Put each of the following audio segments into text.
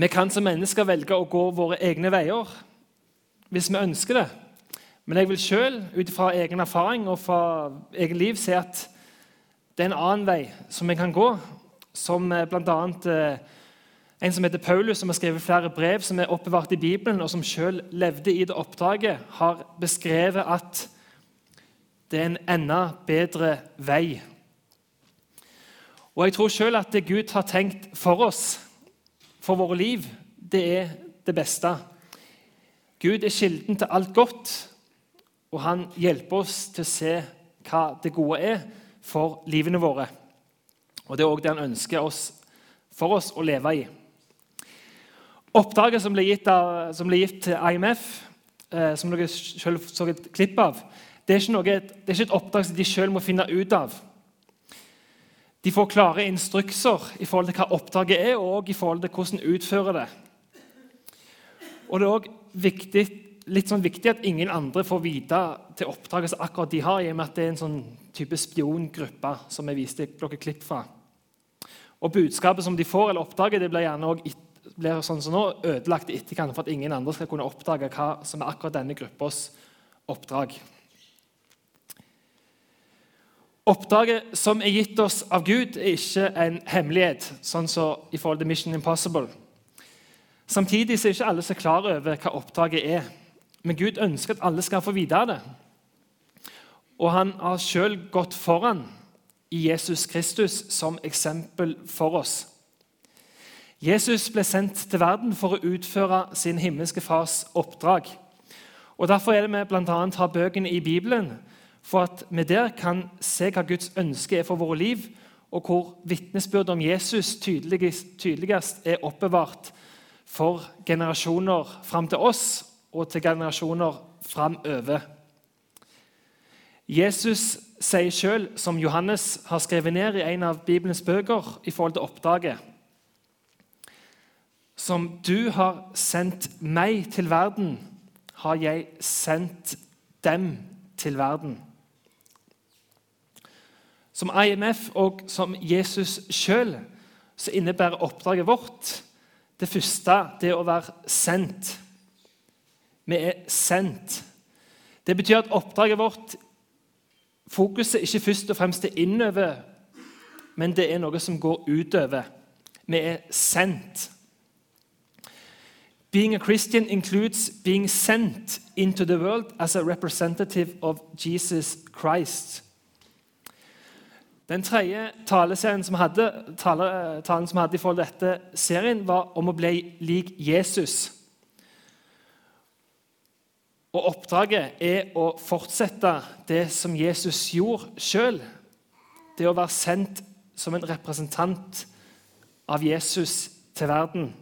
Vi kan som mennesker velge å gå våre egne veier hvis vi ønsker det. Men jeg vil sjøl, ut fra egen erfaring og fra egen liv, si at det er en annen vei som vi kan gå, som eh, bl.a. Eh, en som heter Paulus, som har skrevet flere brev som er oppbevart i Bibelen, og som sjøl levde i det oppdraget, har beskrevet at det er en enda bedre vei. Og jeg tror sjøl at det Gud har tenkt for oss, for våre liv, det er det beste. Gud er kilden til alt godt, og han hjelper oss til å se hva det gode er for livene våre. Og Det er òg det han ønsker oss, for oss å leve i. Oppdraget som ble gitt, av, som ble gitt til IMF, eh, som dere selv så et klipp av, det er, noe, det er ikke, et oppdrag som de selv må finne ut av. De får klare instrukser i forhold til hva oppdraget er, og i forhold til hvordan de utfører det. Og Det er også viktig, litt sånn viktig at ingen andre får vite til oppdraget som akkurat de har, i og med at det er en sånn type spiongruppe som jeg viste dere klipp fra. Og Budskapet som de får, eller oppdraget, det blir gjerne også blir sånn som nå, ødelagt i etterkant for at ingen andre skal kunne oppdage hva som er akkurat denne gruppas oppdrag. Oppdraget som er gitt oss av Gud, er ikke en hemmelighet, sånn som i forhold til Mission Impossible. Samtidig er ikke alle så klar over hva oppdraget er. Men Gud ønsker at alle skal få vite det. Og han har sjøl gått foran i Jesus Kristus som eksempel for oss. Jesus ble sendt til verden for å utføre sin himmelske fars oppdrag. Og Derfor er det vi bl.a. har bøkene i Bibelen, for at vi der kan se hva Guds ønske er for våre liv, og hvor vitnesbyrdet om Jesus tydeligst, tydeligst er oppbevart for generasjoner fram til oss og til generasjoner framover. Jesus sier sjøl, som Johannes har skrevet ned i en av Bibelens bøker, i forhold til oppdraget Som du har sendt meg til verden, har jeg sendt dem til verden. Som IMF og som Jesus sjøl så innebærer oppdraget vårt det første det å være sendt. Vi er sendt. Det betyr at oppdraget vårt Fokuset ikke først og fremst er innover, men det er noe som går utover. Vi er sendt. Being a Christian includes being sent into the world as a representative of Jesus Christ. Den tredje taleserien som hadde, tale, talen som hadde i forhold til dette serien, var om å bli lik Jesus. Og Oppdraget er å fortsette det som Jesus gjorde sjøl. Det å være sendt som en representant av Jesus til verden.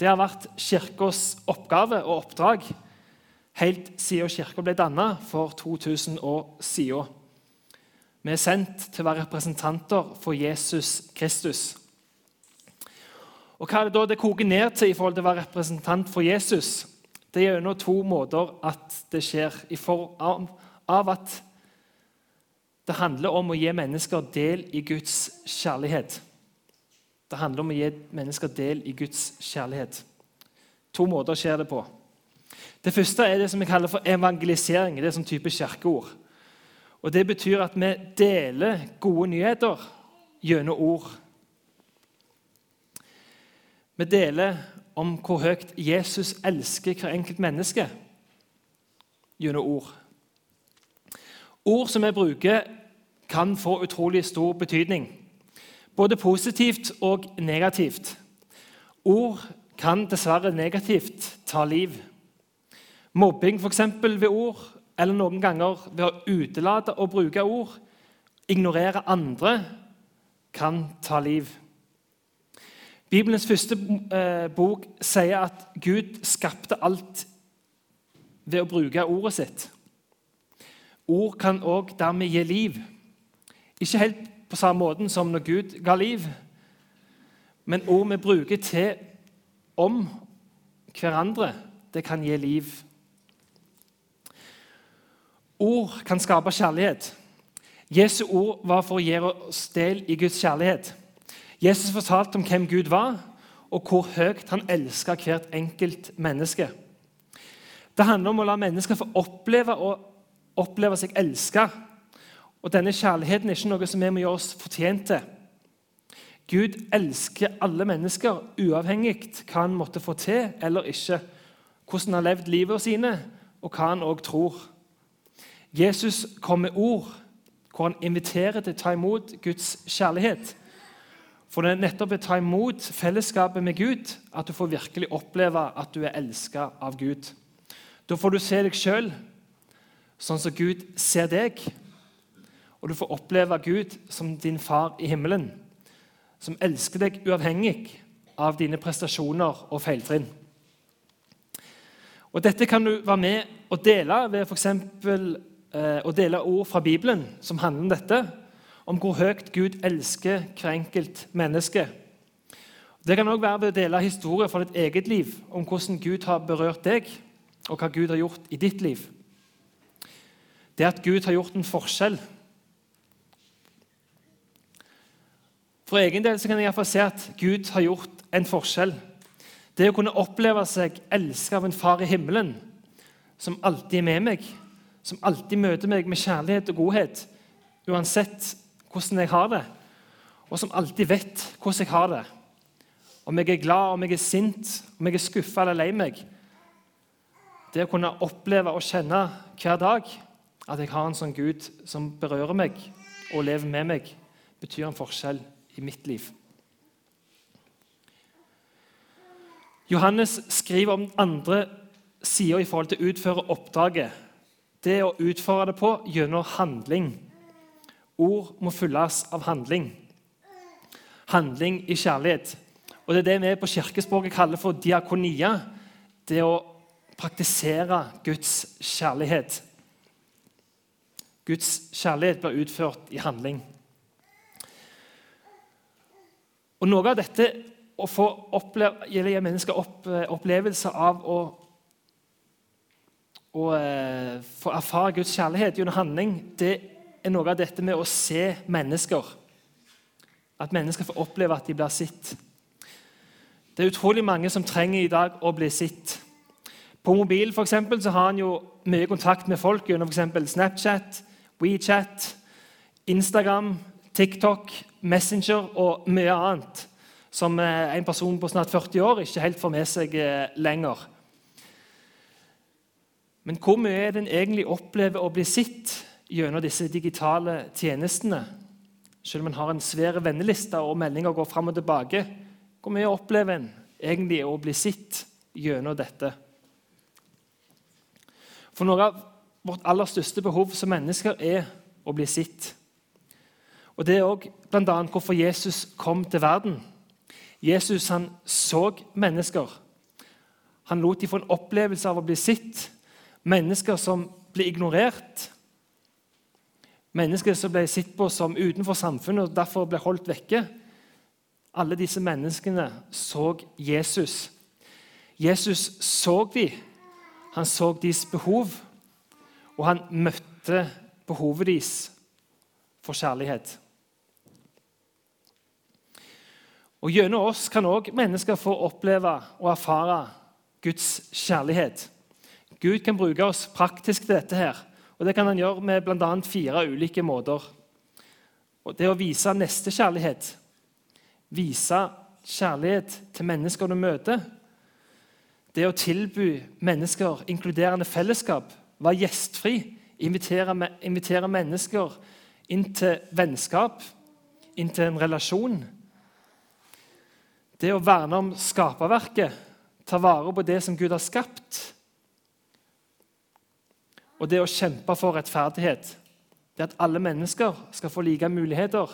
Det har vært Kirkas oppgave og oppdrag helt siden Kirka ble dannet for 2000 år siden. Vi er sendt til å være representanter for Jesus Kristus. Og Hva er det da det koker ned til i forhold til å være representant for Jesus? Det er gjennom to måter at det skjer. I form av at det handler om å gi mennesker del i Guds kjærlighet. Det handler om å gi mennesker del i Guds kjærlighet. To måter skjer det på. Det første er det som vi kaller for evangelisering. Det er sånn type kirkeord. Og Det betyr at vi deler gode nyheter gjennom ord. Vi deler om hvor høyt Jesus elsker hver enkelt menneske gjennom ord. Ord som vi bruker, kan få utrolig stor betydning. Både positivt og negativt. Ord kan dessverre negativt ta liv. Mobbing eksempel, ved ord, eller noen ganger ved å utelate å bruke ord, ignorere andre, kan ta liv. Bibelens første eh, bok sier at Gud skapte alt ved å bruke ordet sitt. Ord kan òg dermed gi liv. Ikke helt på samme måten som når Gud ga liv, men ord vi bruker til om hverandre, det kan gi liv. Ord kan skape kjærlighet. Jesu ord var for å gi oss del i Guds kjærlighet. Jesus fortalte om hvem Gud var, og hvor høyt han elska hvert enkelt menneske. Det handler om å la mennesker få oppleve, oppleve seg elska. Og denne kjærligheten er ikke noe som vi må gjøre oss fortjent til. Gud elsker alle mennesker, uavhengig hva han måtte få til eller ikke, hvordan han har levd livet sine, og hva han òg tror. Jesus kom med ord hvor han inviterer til å ta imot Guds kjærlighet. For det er nettopp å ta imot fellesskapet med Gud at du får virkelig oppleve at du er elska av Gud. Da får du se deg sjøl sånn som Gud ser deg, og du får oppleve Gud som din far i himmelen som elsker deg uavhengig av dine prestasjoner og feiltrinn. Og Dette kan du være med og dele ved f.eks. Eh, å dele ord fra Bibelen som handler om dette, om hvor høyt Gud elsker hver enkelt menneske. Det kan òg være ved å dele historier fra ditt eget liv, om hvordan Gud har berørt deg, og hva Gud har gjort i ditt liv. Det at Gud har gjort en forskjell For egen del kan jeg i fall se at Gud har gjort en forskjell. Det å kunne oppleve seg elsket av en far i himmelen, som alltid er med meg, som alltid møter meg med kjærlighet og godhet, uansett hvordan jeg har det, og som alltid vet hvordan jeg har det. Om jeg er glad, om jeg er sint, om jeg er skuffa eller lei meg. Det å kunne oppleve og kjenne hver dag at jeg har en sånn Gud som berører meg og lever med meg, betyr en forskjell i mitt liv. Johannes skriver om andre sider i forhold til å utføre oppdraget. Det å utføre det på gjennom handling. Ord må fylles av handling. Handling i kjærlighet. Og Det er det vi på kirkespråket kaller for diakonia. Det å praktisere Guds kjærlighet. Guds kjærlighet blir utført i handling. Og Noe av dette å få oppleve, gi mennesker opp, opplevelse av å, å eh, få erfare Guds kjærlighet gjennom handling, det er noe av dette med å se mennesker. At mennesker får oppleve at de blir sett. Det er utrolig mange som trenger i dag å bli sitt. På mobil for eksempel, så har han jo mye kontakt med folk gjennom for Snapchat, WeChat, Instagram, TikTok, Messenger og mye annet som eh, en person på snart 40 år ikke helt får med seg eh, lenger. Men hvor mye er det en egentlig opplever å bli sett gjennom disse digitale tjenestene? Selv om en har en svær venneliste og meldinger går fram og tilbake, hvor mye opplever en egentlig å bli sett gjennom dette? For noe av vårt aller største behov som mennesker er å bli sett. Og Det er òg bl.a. hvorfor Jesus kom til verden. Jesus han så mennesker. Han lot dem få en opplevelse av å bli sett. Mennesker som ble ignorert. Mennesker som ble sett på som utenfor samfunnet og derfor ble holdt vekke. Alle disse menneskene så Jesus. Jesus så dem. Han så deres behov, og han møtte behovet deres for kjærlighet. Og Gjennom oss kan òg mennesker få oppleve og erfare Guds kjærlighet. Gud kan bruke oss praktisk til dette. her, og Det kan han gjøre med bl.a. fire ulike måter. Og Det å vise nestekjærlighet, vise kjærlighet til mennesker du møter. Det å tilby mennesker inkluderende fellesskap, være gjestfri, invitere, invitere mennesker inn til vennskap, inn til en relasjon det å verne om skaperverket, ta vare på det som Gud har skapt, og det å kjempe for rettferdighet, det at alle mennesker skal få like muligheter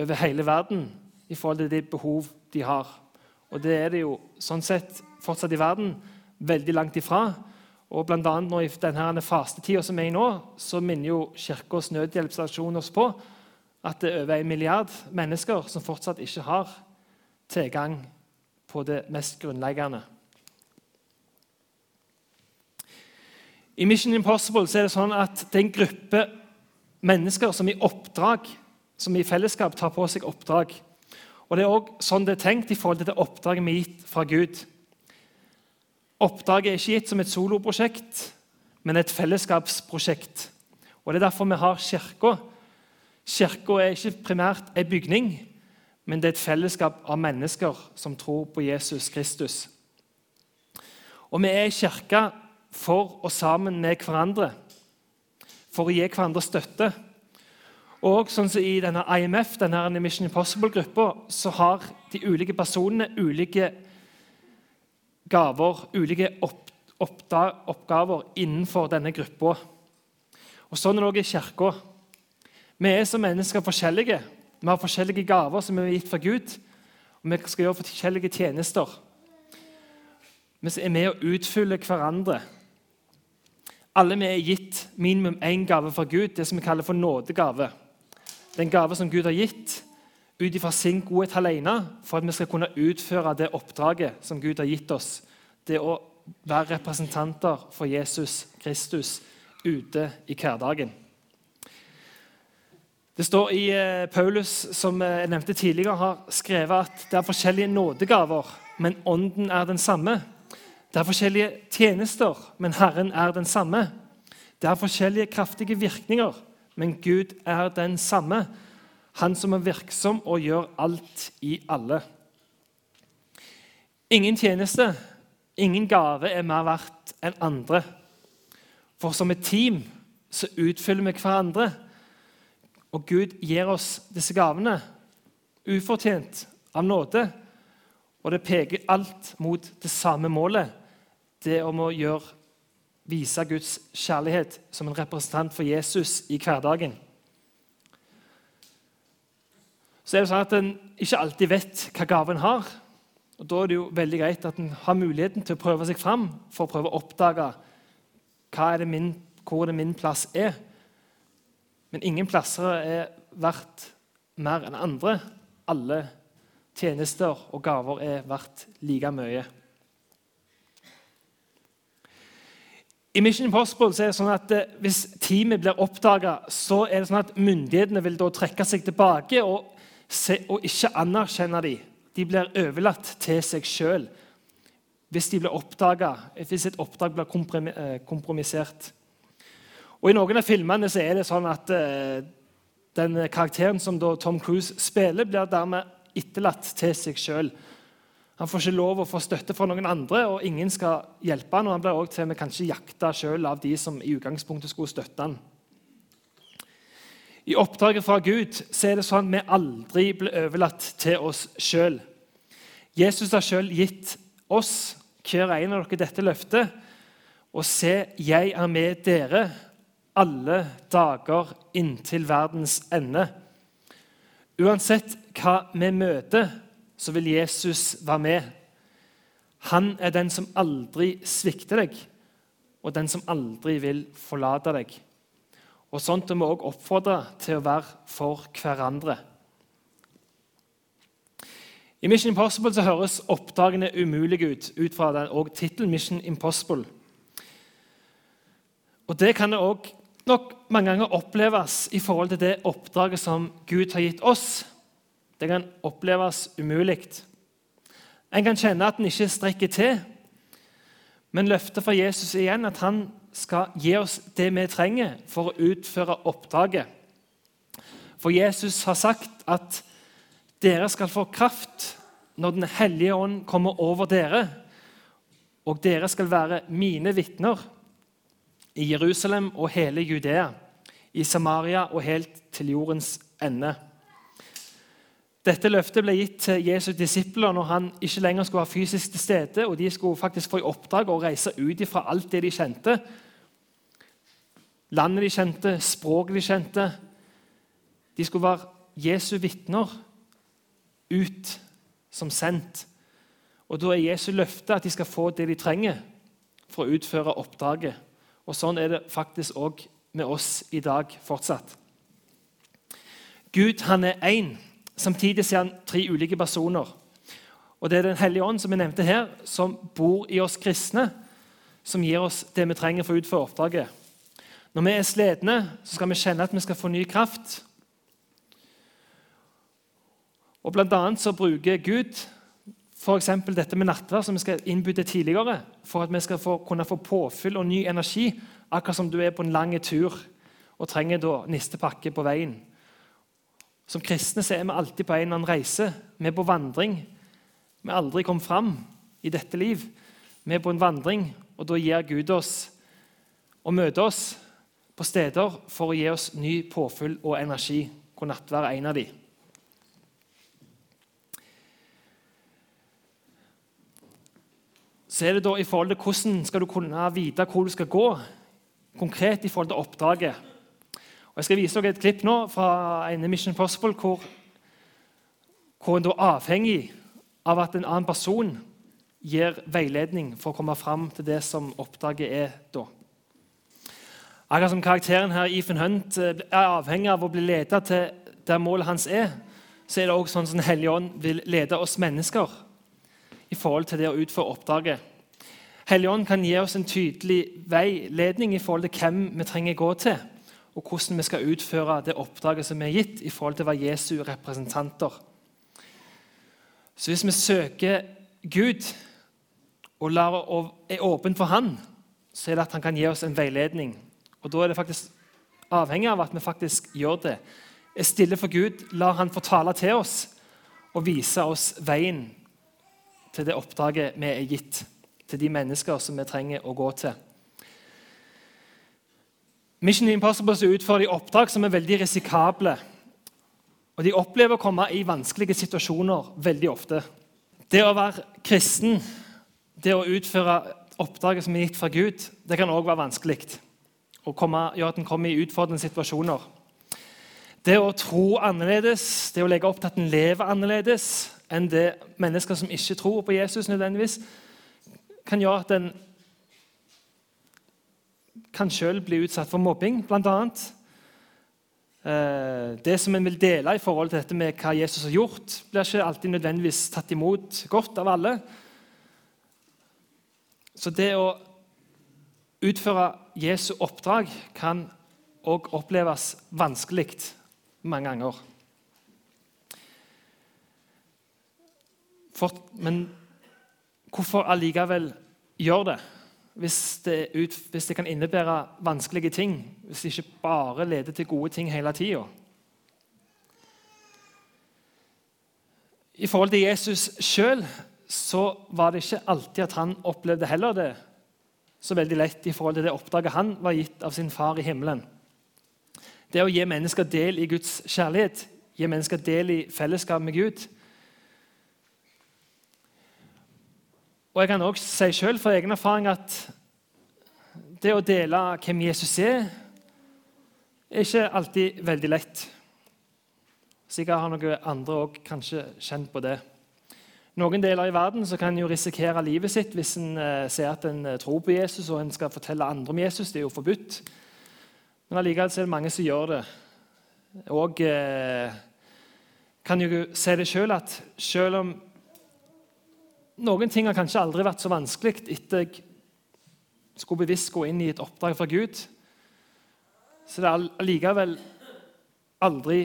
over hele verden i forhold til de behov de har. Og det er det jo sånn sett fortsatt i verden veldig langt ifra. Og blant annet nå I denne fastetida som er i nå, så minner jo Kirkens nødhjelpsstasjon oss på at det er over en milliard mennesker som fortsatt ikke har tilgang på det mest grunnleggende. I Mission Impossible er det sånn at det er en gruppe mennesker som i oppdrag, som i fellesskap tar på seg oppdrag. Og Det er også sånn det er tenkt i forhold til det oppdraget vi er gitt fra Gud. Oppdraget er ikke gitt som et soloprosjekt, men et fellesskapsprosjekt. Og Det er derfor vi har Kirka. Kirka er ikke primært en bygning, men det er et fellesskap av mennesker som tror på Jesus Kristus. Og vi er i kirka for og sammen med hverandre, for å gi hverandre støtte. Og sånn som I denne IMF, denne Mission Impossible-gruppa, så har de ulike personene ulike gaver, ulike opp, oppgaver innenfor denne gruppa. Og Sånn er det også i kirka. Vi er som mennesker forskjellige. Vi har forskjellige gaver som vi er gitt fra Gud. Og vi skal gjøre forskjellige tjenester. Vi er med å utfylle hverandre. Alle vi er gitt minimum én gave fra Gud, det som vi kaller for nådegave. Det er en gave som Gud har gitt ut ifra sin godhet alene for at vi skal kunne utføre det oppdraget som Gud har gitt oss. Det å være representanter for Jesus Kristus ute i hverdagen. Det står i eh, Paulus, som eh, jeg nevnte tidligere, har skrevet at det er forskjellige nådegaver, men ånden er den samme. Det er forskjellige tjenester, men Herren er den samme. Det er forskjellige kraftige virkninger, men Gud er den samme. Han som er virksom og gjør alt i alle. Ingen tjeneste, ingen gave er mer verdt enn andre. For som et team så utfyller vi hverandre. Og Gud gir oss disse gavene ufortjent, av nåde. Og det peker alt mot det samme målet. Det om å gjøre, vise Guds kjærlighet som en representant for Jesus i hverdagen. Så er det sånn at En ikke alltid vet hva gaven har. Og Da er det jo veldig greit at en har muligheten til å prøve seg fram for å prøve å oppdage er min, hvor det min plass er. Men ingen plasser er verdt mer enn andre. Alle tjenester og gaver er verdt like mye. I Mission Impossible er det sånn at eh, Hvis teamet blir oppdaga, så er det sånn at myndighetene vil da trekke seg tilbake og, se, og ikke anerkjenne dem. De blir overlatt til seg sjøl hvis hvis et oppdrag blir eh, kompromissert. Og I noen av filmene så er det sånn at uh, den karakteren som Tom Cruise spiller, blir dermed etterlatt til seg sjøl. Han får ikke lov å få støtte fra noen andre, og ingen skal hjelpe han, og han blir også til med kanskje jakta sjøl av de som i utgangspunktet skulle støtte han. I oppdraget fra Gud så er det sånn at vi aldri blir overlatt til oss sjøl. Jesus har sjøl gitt oss, hver en av dere, dette løftet. Og se, jeg er med dere alle dager inntil verdens ende. Uansett hva vi møter, så vil Jesus være med. Han er den som aldri svikter deg, og den som aldri vil forlate deg. Og Sånt er vi også oppfordra til å være for hverandre. I Mission Impossible så høres oppdragene umulige ut ut fra den, og tittelen Mission Impossible. Og Det kan det òg nok mange ganger oppleves i forhold til det oppdraget som Gud har gitt oss. Det kan oppleves umulig. En kan kjenne at en ikke strekker til. Men løftet fra Jesus igjen at han skal gi oss det vi trenger for å utføre oppdraget. For Jesus har sagt at dere skal få kraft når Den hellige ånd kommer over dere, og dere skal være mine vitner i Jerusalem og hele Judea, i Samaria og helt til jordens ende. Dette løftet ble gitt til Jesu disipler når han ikke lenger skulle være fysisk til stede, og de skulle faktisk få i oppdrag å reise ut fra alt det de kjente. Landet de kjente, språket de kjente. De skulle være Jesu vitner ut som sendt. Og Da er Jesu løfte at de skal få det de trenger for å utføre oppdraget. Og Sånn er det faktisk òg med oss i dag fortsatt. Gud han er én. Samtidig ser han tre ulike personer. Og Det er Den hellige ånd som jeg nevnte her, som bor i oss kristne, som gir oss det vi trenger for å utføre oppdraget. Når vi er slitne, så skal vi kjenne at vi skal få ny kraft. Og Blant annet så bruker Gud f.eks. dette med nattverd, som vi skal innby til tidligere, for at vi skal få, kunne få påfyll og ny energi, akkurat som du er på en lang tur og trenger da nistepakke på veien. Som kristne så er vi alltid på en eller annen reise. Vi er på vandring. Vi har aldri kommet fram i dette liv. Vi er på en vandring, og da gir Gud oss å møte oss på steder for å gi oss ny påfyll og energi. Hvor nattvær er en av de. Så er det da i forhold til Hvordan skal du kunne vite hvor du skal gå, konkret i forhold til oppdraget. Og Jeg skal vise dere et klipp nå fra en Mission Possible hvor, hvor en er avhengig av at en annen person gir veiledning for å komme fram til det som oppdraget er. da. Akkurat som karakteren her, Ethan Hunt, eh, er avhengig av å bli ledet til der målet hans er, så er det også sånn som Den hellige ånd vil lede oss mennesker i forhold til det å utføre oppdraget. Hellige ånd kan gi oss en tydelig veiledning i forhold til hvem vi trenger gå til og hvordan vi skal utføre det oppdraget som er gitt i forhold til å være Jesu representanter. Så hvis vi søker Gud og er åpen for Han, så er det at Han kan gi oss en veiledning. Og Da er det faktisk avhengig av at vi faktisk gjør det. Er stille for Gud, lar Han få tale til oss og vise oss veien til det oppdraget vi er gitt, til de mennesker som vi trenger å gå til. Mission Impossible utfører de oppdrag som er veldig risikable. Og de opplever å komme i vanskelige situasjoner veldig ofte. Det å være kristen, det å utføre oppdraget som er gitt fra Gud, det kan òg være vanskelig. Og gjøre at en kommer i utfordrende situasjoner. Det å tro annerledes, det å legge opp til at en lever annerledes enn det mennesker som ikke tror på Jesus, nødvendigvis, kan gjøre at en kan selv bli utsatt for mobbing, bl.a. Eh, det som en vil dele i forhold til dette med hva Jesus har gjort, blir ikke alltid nødvendigvis tatt imot godt av alle. Så det å utføre Jesu oppdrag kan òg oppleves vanskelig mange ganger. For, men hvorfor allikevel gjør det? Hvis det, ut, hvis det, kan innebære vanskelige ting. Hvis det ikke bare leder til gode ting hele tida. I forhold til Jesus sjøl var det ikke alltid at han opplevde heller det så veldig lett i forhold til det oppdraget han var gitt av sin far i himmelen. Det å gi mennesker del i Guds kjærlighet, gi mennesker del i fellesskap med Gud. Og Jeg kan også si selv fra egen erfaring at det å dele hvem Jesus er, er ikke alltid veldig lett. Sikkert har noen andre òg kanskje kjent på det. Noen deler i verden så kan en jo risikere livet sitt hvis en eh, ser at en eh, tror på Jesus og en skal fortelle andre om Jesus. Det er jo forbudt. Men allikevel er det mange som gjør det. Og eh, kan jo si det sjøl at selv om noen ting har kanskje aldri vært så vanskelig etter jeg skulle bevisst gå inn i et oppdrag fra Gud. Så det er allikevel aldri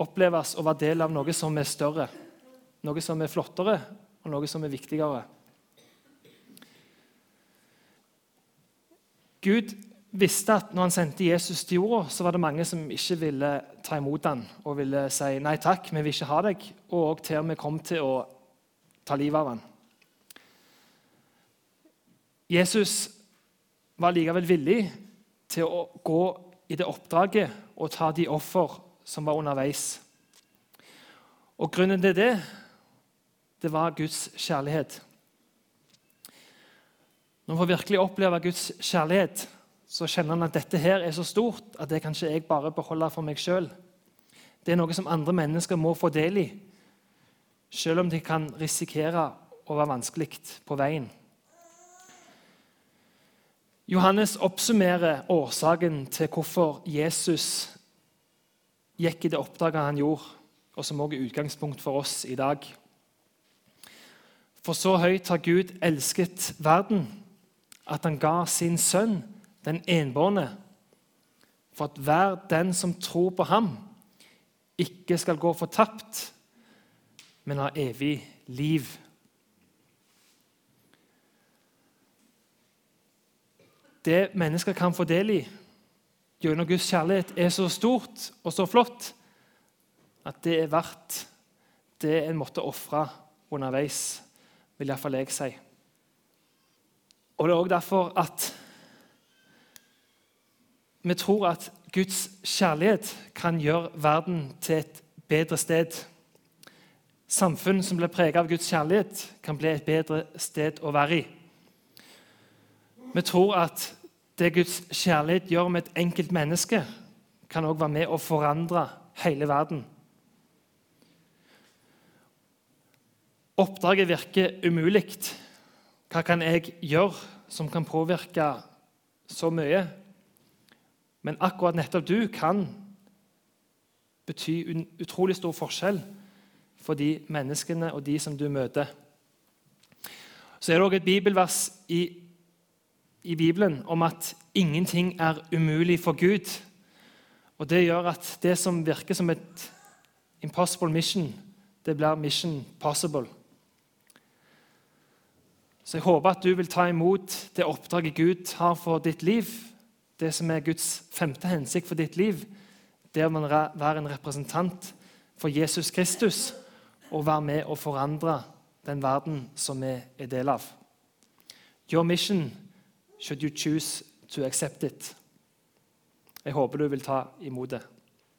oppleves å være del av noe som er større, noe som er flottere, og noe som er viktigere. Gud visste at når han sendte Jesus til jorda, så var det mange som ikke ville ta imot ham og ville si nei takk, vi vil ikke ha deg, og til og med kom til å ta livet av ham. Jesus var likevel villig til å gå i det oppdraget og ta de offer som var underveis. Og Grunnen til det det var Guds kjærlighet. Når man får virkelig oppleve Guds kjærlighet, så kjenner han at dette her er så stort at det kan ikke jeg bare beholde for meg sjøl. Det er noe som andre mennesker må få del i selv om det kan risikere å være vanskelig på veien. Johannes oppsummerer årsaken til hvorfor Jesus gikk i det oppdraget han gjorde, og som også er utgangspunkt for oss i dag. For så høyt har Gud elsket verden, at han ga sin sønn, den enbårne, for at hver den som tror på ham, ikke skal gå fortapt, men har evig liv. Det mennesker kan få del i gjennom Guds kjærlighet, er så stort og så flott at det er verdt det en måtte ofre underveis, vil iallfall jeg si. Og Det er også derfor at vi tror at Guds kjærlighet kan gjøre verden til et bedre sted. Samfunn som blir preget av Guds kjærlighet, kan bli et bedre sted å være i. Vi tror at det Guds kjærlighet gjør med et enkelt menneske, kan også være med å forandre hele verden. Oppdraget virker umulig. Hva kan jeg gjøre som kan påvirke så mye? Men akkurat nettopp du kan bety en utrolig stor forskjell for de menneskene og de som du møter. Så er det også et bibelvers i, i Bibelen om at ingenting er umulig for Gud. Og Det gjør at det som virker som et impossible mission, det blir mission possible. Så jeg håper at du vil ta imot det oppdraget Gud har for ditt liv. Det som er Guds femte hensikt for ditt liv, det å være en representant for Jesus Kristus og være med å forandre den verden som vi er del av. Your mission should you choose to accept it. Jeg håper du vil ta imot det.